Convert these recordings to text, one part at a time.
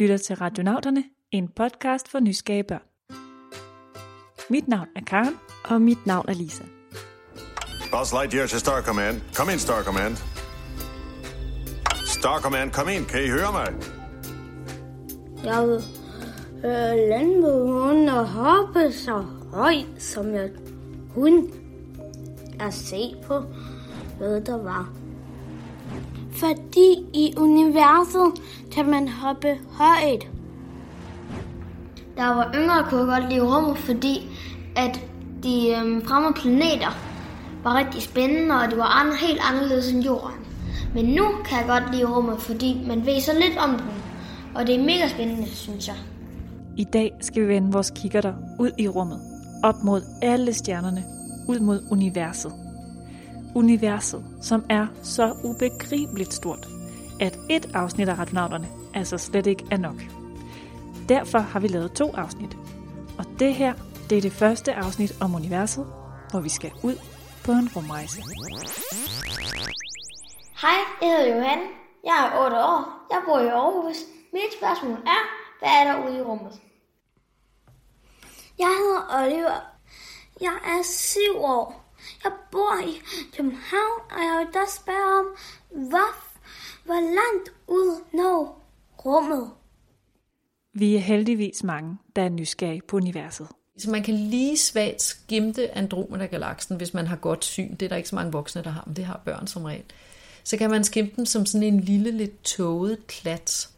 lytter til Radionauterne, en podcast for nysgerrige børn. Mit navn er Karen. Og mit navn er Lisa. Buzz Lightyear til Star Command. Kom ind, Star Command. Star Command, kom ind. Kan I høre mig? Jeg vil øh, lande på hunden og hoppe så højt, som jeg hun er se på, hvad der var. Fordi i universet kan man hoppe højt. Jeg var yngre, kunne godt lide rummet, fordi at de øhm, fremmede planeter var rigtig spændende, og det var andre, helt anderledes end jorden. Men nu kan jeg godt lide rummet, fordi man ved så lidt om den, og det er mega spændende, synes jeg. I dag skal vi vende vores kikkerter ud i rummet, op mod alle stjernerne, ud mod universet. Universet, som er så ubegribeligt stort, at et afsnit af Radionauterne altså slet ikke er nok. Derfor har vi lavet to afsnit. Og det her, det er det første afsnit om universet, hvor vi skal ud på en rumrejse. Hej, jeg hedder Johan. Jeg er 8 år. Jeg bor i Aarhus. Mit spørgsmål er, hvad er der ude i rummet? Jeg hedder Oliver. Jeg er syv år. Jeg bor i København, og jeg vil da spørge om, hvor, hvor langt ud når rummet? Vi er heldigvis mange, der er nysgerrige på universet. Så man kan lige svagt skimte Andromeda-galaksen, hvis man har godt syn. Det er der ikke så mange voksne, der har, men det har børn som regel. Så kan man skimte den som sådan en lille, lidt tåget klat.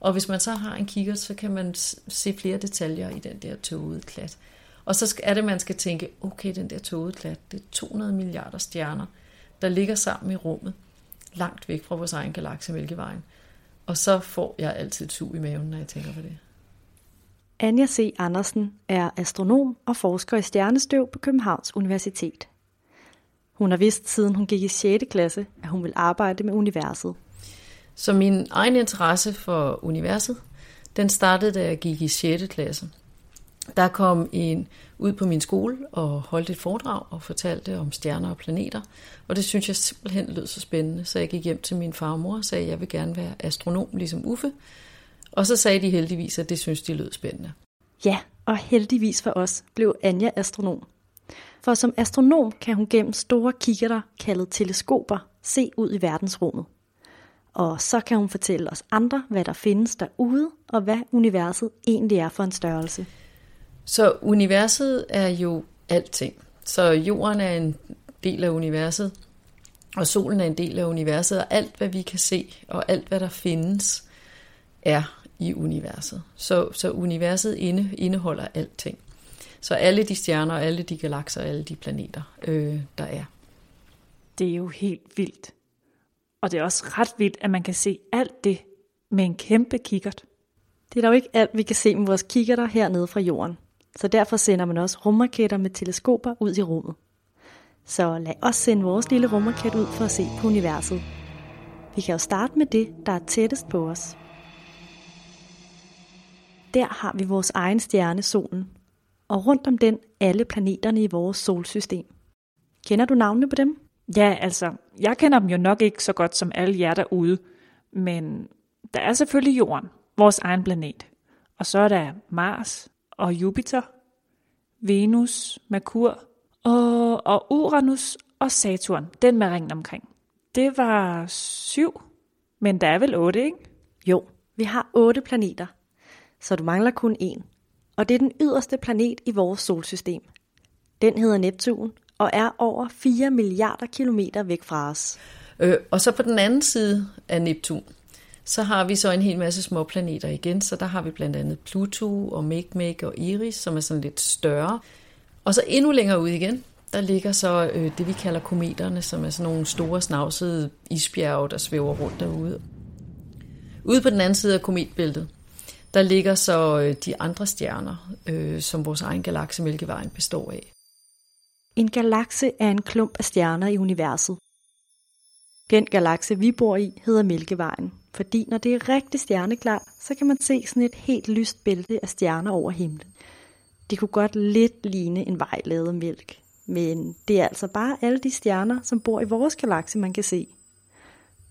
Og hvis man så har en kigger, så kan man se flere detaljer i den der tågede klat. Og så er det, man skal tænke, okay, den der tågede klat, det er 200 milliarder stjerner, der ligger sammen i rummet, langt væk fra vores egen galakse Mælkevejen. Og så får jeg altid sug i maven, når jeg tænker på det. Anja C. Andersen er astronom og forsker i stjernestøv på Københavns Universitet. Hun har vidst siden hun gik i 6. klasse, at hun vil arbejde med universet. Så min egen interesse for universet, den startede, da jeg gik i 6. klasse. Der kom en ud på min skole og holdt et foredrag og fortalte om stjerner og planeter. Og det synes jeg simpelthen lød så spændende, så jeg gik hjem til min far og mor og sagde, at jeg vil gerne være astronom ligesom Uffe. Og så sagde de heldigvis, at det synes de lød spændende. Ja, og heldigvis for os blev Anja astronom. For som astronom kan hun gennem store kikkerter, kaldet teleskoper, se ud i verdensrummet. Og så kan hun fortælle os andre, hvad der findes derude, og hvad universet egentlig er for en størrelse. Så universet er jo alting. Så jorden er en del af universet, og solen er en del af universet, og alt hvad vi kan se, og alt hvad der findes, er i universet. Så, så universet inde, indeholder alting. Så alle de stjerner, alle de galakser, alle de planeter, øh, der er. Det er jo helt vildt. Og det er også ret vildt, at man kan se alt det med en kæmpe kikkert. Det er dog ikke alt, vi kan se med vores kikkerter hernede fra jorden. Så derfor sender man også rumraketter med teleskoper ud i rummet. Så lad os sende vores lille rumraket ud for at se på universet. Vi kan jo starte med det, der er tættest på os. Der har vi vores egen stjerne, solen, og rundt om den alle planeterne i vores solsystem. Kender du navnene på dem? Ja, altså, jeg kender dem jo nok ikke så godt som alle jer derude, men der er selvfølgelig Jorden, vores egen planet. Og så er der Mars og Jupiter, Venus, Merkur og, og Uranus og Saturn, den med ringen omkring. Det var syv, men der er vel otte, ikke? Jo, vi har otte planeter, så du mangler kun en. Og det er den yderste planet i vores solsystem. Den hedder Neptun og er over 4 milliarder kilometer væk fra os. Øh, og så på den anden side af Neptun, så har vi så en hel masse små planeter igen, så der har vi blandt andet Pluto og Makemake og Iris, som er sådan lidt større. Og så endnu længere ud igen, der ligger så øh, det, vi kalder kometerne, som er sådan nogle store snavsede isbjerge, der svæver rundt derude. Ude på den anden side af kometbæltet, der ligger så øh, de andre stjerner, øh, som vores egen galakse Mælkevejen består af. En galakse er en klump af stjerner i universet. Den galakse, vi bor i, hedder Mælkevejen, fordi når det er rigtig stjerneklart, så kan man se sådan et helt lyst bælte af stjerner over himlen. Det kunne godt lidt ligne en vej lavet mælk, men det er altså bare alle de stjerner, som bor i vores galakse, man kan se.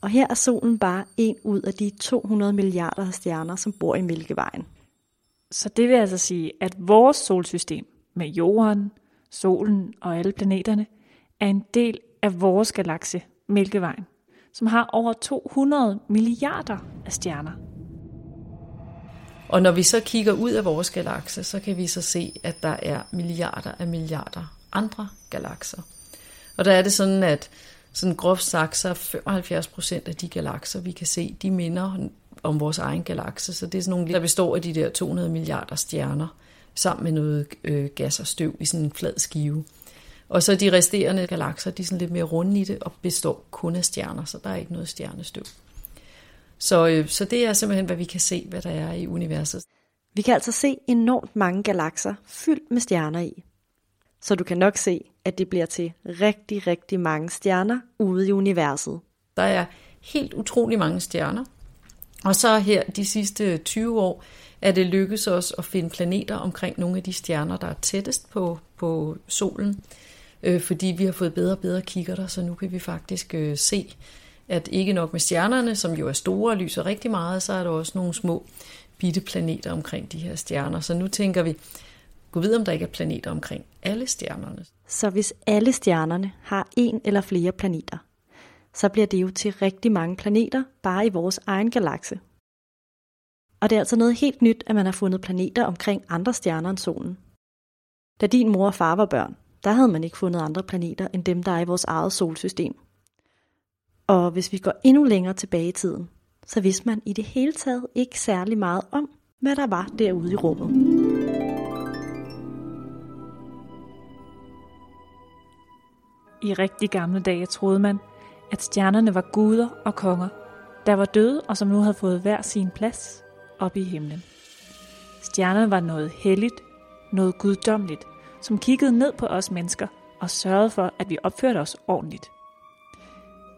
Og her er solen bare en ud af de 200 milliarder stjerner, som bor i Mælkevejen. Så det vil altså sige, at vores solsystem med jorden, solen og alle planeterne er en del af vores galakse, Mælkevejen, som har over 200 milliarder af stjerner. Og når vi så kigger ud af vores galakse, så kan vi så se, at der er milliarder af milliarder andre galakser. Og der er det sådan, at sådan groft sagt, så 75 procent af de galakser, vi kan se, de minder om vores egen galakse. Så det er sådan nogle, der består af de der 200 milliarder stjerner, sammen med noget øh, gas og støv i sådan en flad skive. Og så de resterende galakser, de er sådan lidt mere runde i det, og består kun af stjerner, så der er ikke noget stjernestøv. Så, øh, så det er simpelthen, hvad vi kan se, hvad der er i universet. Vi kan altså se enormt mange galakser fyldt med stjerner i. Så du kan nok se, at det bliver til rigtig, rigtig mange stjerner ude i universet. Der er helt utrolig mange stjerner. Og så her de sidste 20 år er det lykkedes os at finde planeter omkring nogle af de stjerner, der er tættest på, på solen. Øh, fordi vi har fået bedre og bedre kikkerter, så nu kan vi faktisk øh, se, at ikke nok med stjernerne, som jo er store og lyser rigtig meget, så er der også nogle små bitte planeter omkring de her stjerner. Så nu tænker vi, gå videre om der ikke er planeter omkring alle stjernerne. Så hvis alle stjernerne har en eller flere planeter, så bliver det jo til rigtig mange planeter bare i vores egen galakse. Og det er altså noget helt nyt, at man har fundet planeter omkring andre stjerner end solen. Da din mor og far var børn, der havde man ikke fundet andre planeter end dem, der er i vores eget solsystem. Og hvis vi går endnu længere tilbage i tiden, så vidste man i det hele taget ikke særlig meget om, hvad der var derude i rummet. I rigtig gamle dage troede man, at stjernerne var guder og konger, der var døde og som nu havde fået hver sin plads oppe i himlen. Stjernerne var noget helligt, noget guddommeligt, som kiggede ned på os mennesker og sørgede for, at vi opførte os ordentligt.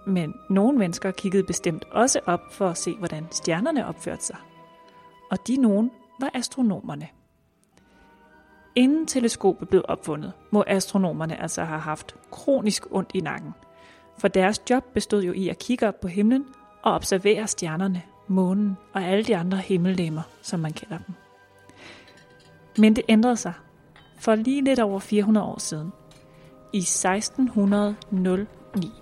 Men nogle mennesker kiggede bestemt også op for at se, hvordan stjernerne opførte sig. Og de nogen var astronomerne. Inden teleskopet blev opfundet, må astronomerne altså have haft kronisk ondt i nakken. For deres job bestod jo i at kigge op på himlen og observere stjernerne, månen og alle de andre himmellemmer, som man kalder dem. Men det ændrede sig for lige lidt over 400 år siden, i 1609.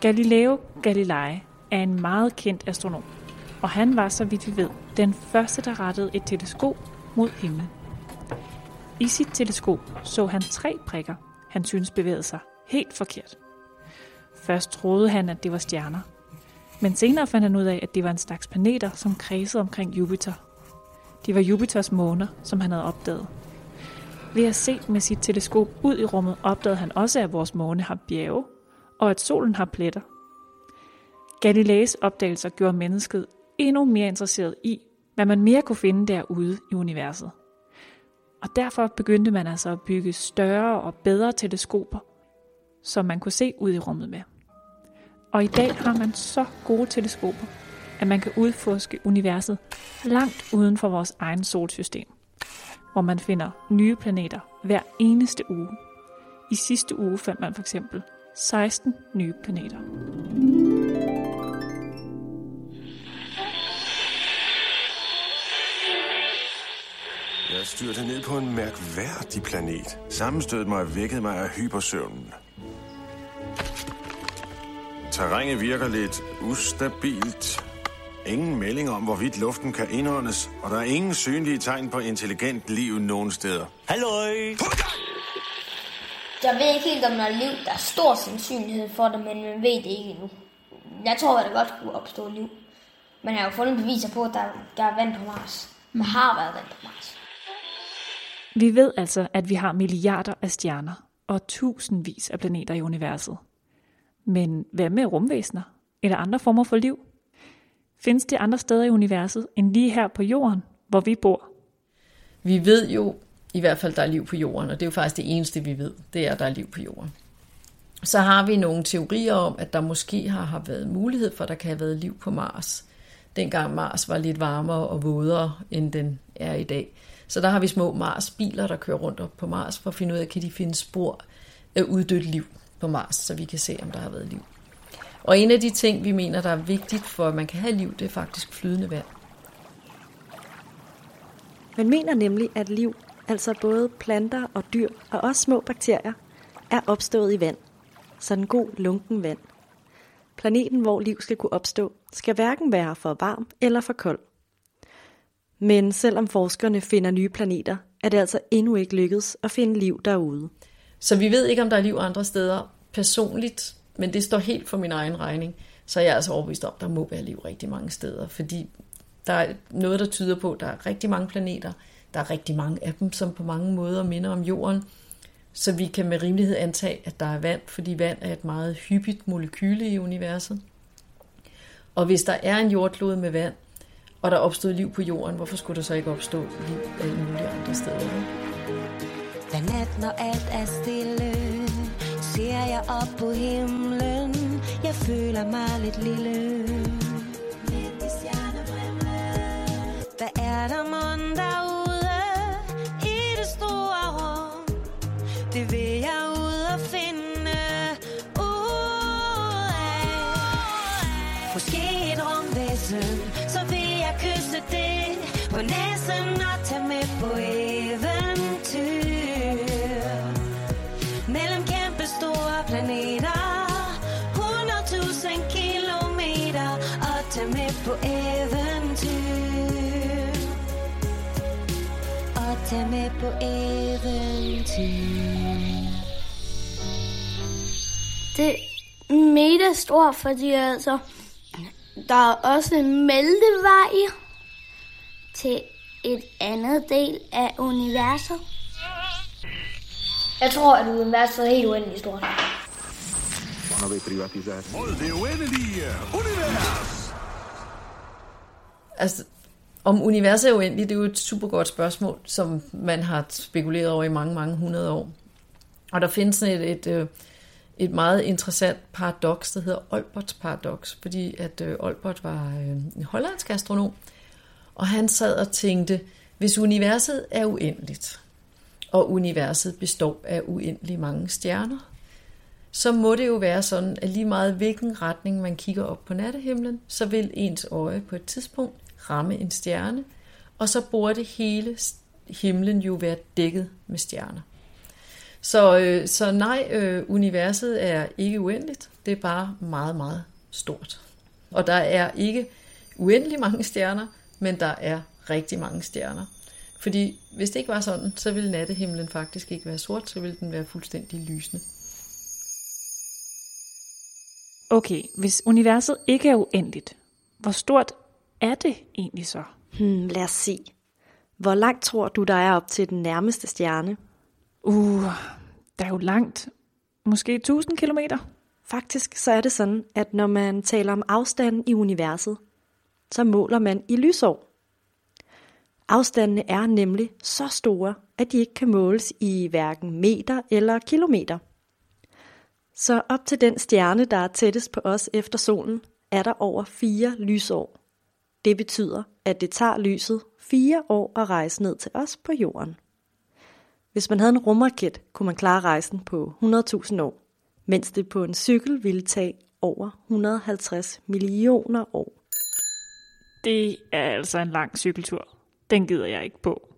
Galileo Galilei er en meget kendt astronom, og han var, så vidt vi ved, den første, der rettede et teleskop mod himlen. I sit teleskop så han tre prikker, han synes bevægede sig helt forkert. Først troede han, at det var stjerner, men senere fandt han ud af, at det var en slags planeter, som kredsede omkring Jupiter. Det var Jupiters måner, som han havde opdaget. Ved at se med sit teleskop ud i rummet, opdagede han også, at vores måne har bjerge, og at solen har pletter. Galileis opdagelser gjorde mennesket endnu mere interesseret i, hvad man mere kunne finde derude i universet. Og derfor begyndte man altså at bygge større og bedre teleskoper, som man kunne se ud i rummet med. Og i dag har man så gode teleskoper, at man kan udforske universet langt uden for vores egen solsystem, hvor man finder nye planeter hver eneste uge. I sidste uge fandt man for eksempel 16 nye planeter. Jeg styrte ned på en mærkværdig planet. Sammenstødet mig og vækkede mig af hypersøvnen. Terrænet virker lidt ustabilt. Ingen melding om, hvorvidt luften kan indåndes, og der er ingen synlige tegn på intelligent liv nogen steder. Halløj! Jeg ved ikke helt, om der er liv. Der er stor sandsynlighed for det, men man ved det ikke endnu. Jeg tror, at der godt kunne opstå liv. Men jeg har jo fundet beviser på, at der, der er vand på Mars. Der har været vand på Mars. Vi ved altså, at vi har milliarder af stjerner og tusindvis af planeter i universet. Men hvad med rumvæsener eller andre former for liv? Findes det andre steder i universet end lige her på jorden, hvor vi bor? Vi ved jo i hvert fald, der er liv på jorden, og det er jo faktisk det eneste, vi ved, det er, at der er liv på jorden. Så har vi nogle teorier om, at der måske har, har været mulighed for, at der kan have været liv på Mars. Dengang Mars var lidt varmere og vådere, end den er i dag. Så der har vi små Mars-biler, der kører rundt op på Mars, for at finde ud af, kan de finde spor af uddødt liv på Mars, så vi kan se, om der har været liv. Og en af de ting, vi mener, der er vigtigt for, at man kan have liv, det er faktisk flydende vand. Man mener nemlig, at liv, altså både planter og dyr og også små bakterier, er opstået i vand. Sådan god lunken vand. Planeten, hvor liv skal kunne opstå, skal hverken være for varm eller for kold. Men selvom forskerne finder nye planeter, er det altså endnu ikke lykkedes at finde liv derude. Så vi ved ikke, om der er liv andre steder personligt, men det står helt for min egen regning. Så jeg er altså overbevist om, at der må være liv rigtig mange steder, fordi der er noget, der tyder på, at der er rigtig mange planeter. Der er rigtig mange af dem, som på mange måder minder om jorden. Så vi kan med rimelighed antage, at der er vand, fordi vand er et meget hyppigt molekyle i universet. Og hvis der er en jordklode med vand, og der opstod liv på jorden, hvorfor skulle der så ikke opstå liv alle mulige andre steder? Hvad nat, når alt er stille, ser jeg op på himlen. Jeg føler mig lidt lille. Hvad er der mund derude i det store rum? Det vil jeg ud og finde ud af. Måske et rumvæsen, så vil jeg kysse det på næsen og tage med på et på eventyr. Og tage med på eventyr. Det er mega stort, fordi altså, der er også en meldevej til et andet del af universet. Jeg tror, at universet er helt uendeligt stort. Mod det uendelige univers! Altså, om universet er uendeligt, det er jo et super godt spørgsmål, som man har spekuleret over i mange, mange hundrede år. Og der findes et, et, øh, et meget interessant paradoks, der hedder Olberts paradoks, fordi at øh, Olbert var øh, en hollandsk astronom, og han sad og tænkte, hvis universet er uendeligt, og universet består af uendelig mange stjerner, så må det jo være sådan, at lige meget hvilken retning man kigger op på nattehimlen, så vil ens øje på et tidspunkt ramme en stjerne, og så burde hele himlen jo være dækket med stjerner. Så, øh, så nej, øh, universet er ikke uendeligt, det er bare meget, meget stort. Og der er ikke uendelig mange stjerner, men der er rigtig mange stjerner. Fordi hvis det ikke var sådan, så ville nattehimlen faktisk ikke være sort, så ville den være fuldstændig lysende. Okay, hvis universet ikke er uendeligt, hvor stort er det egentlig så? Hmm, lad os se. Hvor langt tror du, der er op til den nærmeste stjerne? Uh, der er jo langt. Måske 1000 kilometer. Faktisk så er det sådan, at når man taler om afstanden i universet, så måler man i lysår. Afstandene er nemlig så store, at de ikke kan måles i hverken meter eller kilometer. Så op til den stjerne, der er tættest på os efter solen, er der over fire lysår. Det betyder, at det tager lyset fire år at rejse ned til os på jorden. Hvis man havde en rumraket, kunne man klare rejsen på 100.000 år, mens det på en cykel ville tage over 150 millioner år. Det er altså en lang cykeltur. Den gider jeg ikke på.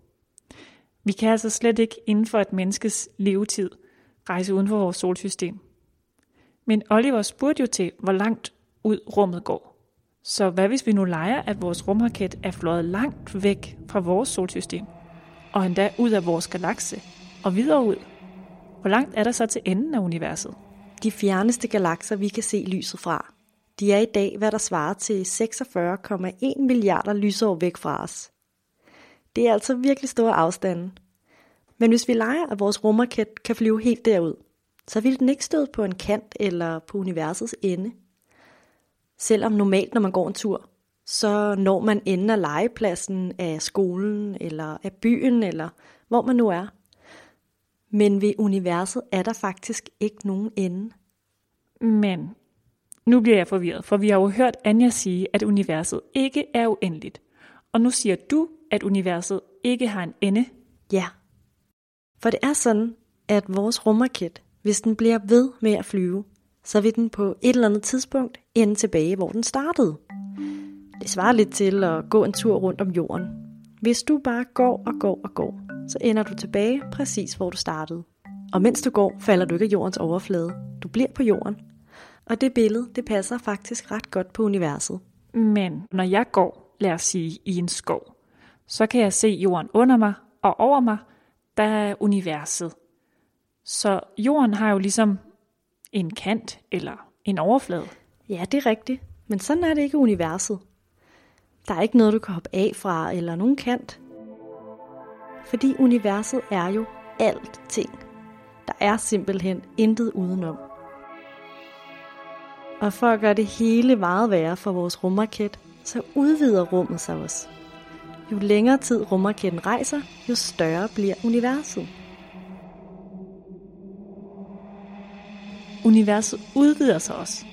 Vi kan altså slet ikke inden for et menneskes levetid rejse uden for vores solsystem. Men Oliver spurgte jo til, hvor langt ud rummet går. Så hvad hvis vi nu leger, at vores rumraket er fløjet langt væk fra vores solsystem, og endda ud af vores galakse, og videre ud? Hvor langt er der så til enden af universet? De fjerneste galakser, vi kan se lyset fra, de er i dag, hvad der svarer til 46,1 milliarder lysår væk fra os. Det er altså virkelig store afstande. Men hvis vi leger, at vores rumraket kan flyve helt derud, så vil den ikke støde på en kant eller på universets ende. Selvom normalt, når man går en tur, så når man enden af legepladsen, af skolen eller af byen, eller hvor man nu er. Men ved universet er der faktisk ikke nogen ende. Men nu bliver jeg forvirret, for vi har jo hørt Anja sige, at universet ikke er uendeligt. Og nu siger du, at universet ikke har en ende. Ja. For det er sådan, at vores rumraket, hvis den bliver ved med at flyve, så vil den på et eller andet tidspunkt ende tilbage, hvor den startede. Det svarer lidt til at gå en tur rundt om jorden. Hvis du bare går og går og går, så ender du tilbage præcis, hvor du startede. Og mens du går, falder du ikke af jordens overflade. Du bliver på jorden. Og det billede, det passer faktisk ret godt på universet. Men når jeg går, lad os sige, i en skov, så kan jeg se jorden under mig, og over mig, der er universet. Så jorden har jo ligesom en kant eller en overflade. Ja, det er rigtigt. Men sådan er det ikke i universet. Der er ikke noget, du kan hoppe af fra eller nogen kant. Fordi universet er jo alting. Der er simpelthen intet udenom. Og for at gøre det hele meget værre for vores rumraket, så udvider rummet sig også. Jo længere tid rumraketten rejser, jo større bliver universet. Universet udvider sig også.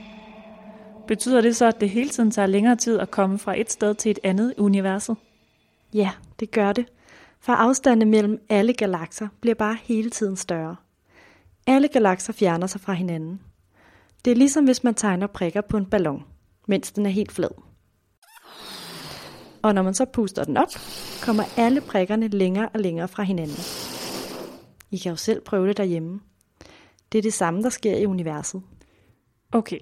Betyder det så, at det hele tiden tager længere tid at komme fra et sted til et andet i universet? Ja, det gør det. For afstanden mellem alle galakser bliver bare hele tiden større. Alle galakser fjerner sig fra hinanden. Det er ligesom hvis man tegner prikker på en ballon, mens den er helt flad. Og når man så puster den op, kommer alle prikkerne længere og længere fra hinanden. I kan jo selv prøve det derhjemme. Det er det samme, der sker i universet. Okay,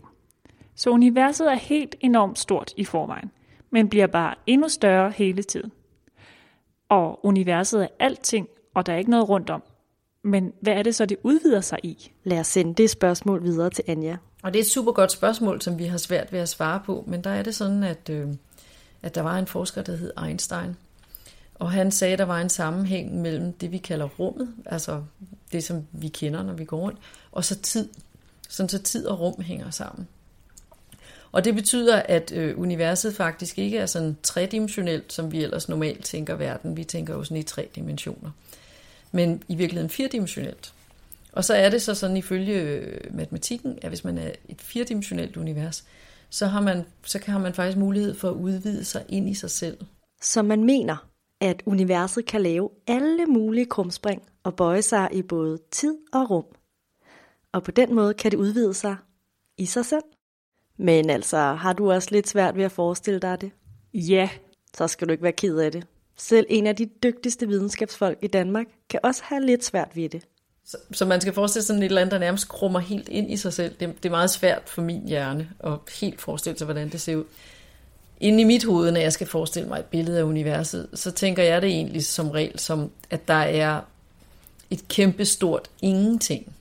så universet er helt enormt stort i forvejen, men bliver bare endnu større hele tiden. Og universet er alting, og der er ikke noget rundt om. Men hvad er det så, det udvider sig i? Lad os sende det spørgsmål videre til Anja. Og det er et super godt spørgsmål, som vi har svært ved at svare på, men der er det sådan, at, øh, at der var en forsker, der hed Einstein, og han sagde, at der var en sammenhæng mellem det, vi kalder rummet, altså det, som vi kender, når vi går rundt, og så tid. Sådan så tid og rum hænger sammen. Og det betyder, at øh, universet faktisk ikke er sådan tredimensionelt, som vi ellers normalt tænker verden. Vi tænker jo sådan i tre dimensioner. Men i virkeligheden firedimensionelt. Og så er det så sådan ifølge øh, matematikken, at hvis man er et firedimensionelt univers, så har man, så kan, har man faktisk mulighed for at udvide sig ind i sig selv. Så man mener, at universet kan lave alle mulige krumspring og bøje sig i både tid og rum. Og på den måde kan det udvide sig i sig selv. Men altså, har du også lidt svært ved at forestille dig det? Ja, Så skal du ikke være ked af det. Selv en af de dygtigste videnskabsfolk i Danmark kan også have lidt svært ved det. Så, så man skal forestille sig sådan et eller andet, der nærmest krummer helt ind i sig selv. Det, det er meget svært for min hjerne at helt forestille sig, hvordan det ser ud. Inde i mit hoved, når jeg skal forestille mig et billede af universet, så tænker jeg det egentlig som regel som, at der er et kæmpe stort ingenting.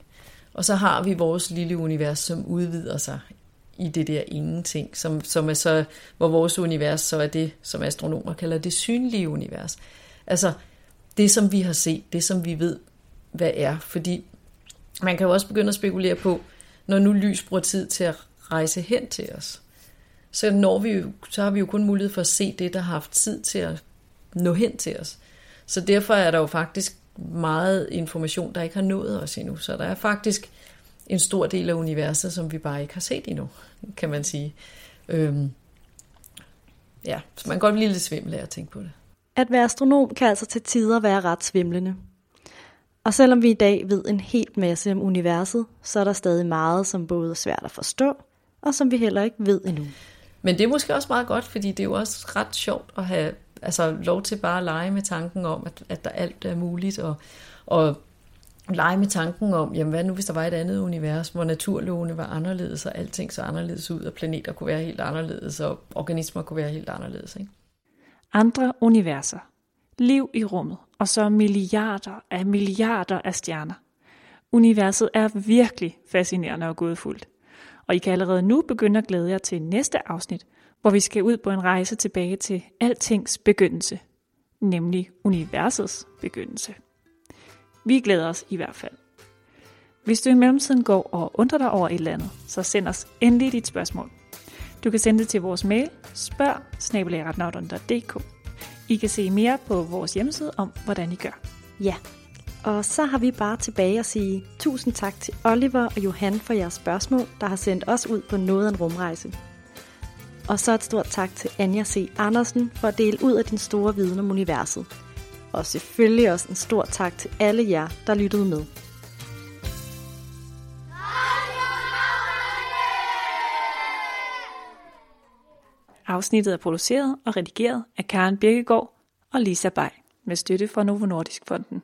Og så har vi vores lille univers, som udvider sig i det der ingenting, som, som er så, hvor vores univers så er det, som astronomer kalder det synlige univers. Altså det, som vi har set, det, som vi ved, hvad er. Fordi man kan jo også begynde at spekulere på, når nu lys bruger tid til at rejse hen til os, så, når vi jo, så har vi jo kun mulighed for at se det, der har haft tid til at nå hen til os. Så derfor er der jo faktisk meget information, der ikke har nået os endnu. Så der er faktisk en stor del af universet, som vi bare ikke har set endnu, kan man sige. Øhm, ja, så man kan godt blive lidt svimmel af at tænke på det. At være astronom kan altså til tider være ret svimlende. Og selvom vi i dag ved en helt masse om universet, så er der stadig meget, som både er svært at forstå, og som vi heller ikke ved endnu. Men det er måske også meget godt, fordi det er jo også ret sjovt at have altså, lov til bare at lege med tanken om, at, at der alt er muligt, og, og lege med tanken om, jamen hvad nu hvis der var et andet univers, hvor naturlovene var anderledes, og alting så anderledes ud, og planeter kunne være helt anderledes, og organismer kunne være helt anderledes. Ikke? andre universer, liv i rummet, og så milliarder af milliarder af stjerner. Universet er virkelig fascinerende og gådefuldt. Og I kan allerede nu begynde at glæde jer til næste afsnit, hvor vi skal ud på en rejse tilbage til altings begyndelse, nemlig universets begyndelse. Vi glæder os i hvert fald. Hvis du i mellemtiden går og undrer dig over et eller andet, så send os endelig dit spørgsmål. Du kan sende det til vores mail spørg I kan se mere på vores hjemmeside om, hvordan I gør. Ja, og så har vi bare tilbage at sige tusind tak til Oliver og Johan for jeres spørgsmål, der har sendt os ud på noget af en rumrejse. Og så et stort tak til Anja C. Andersen for at dele ud af din store viden om universet. Og selvfølgelig også en stor tak til alle jer, der lyttede med. Afsnittet er produceret og redigeret af Karen Birkegaard og Lisa Bay med støtte fra Novo Nordisk Fonden.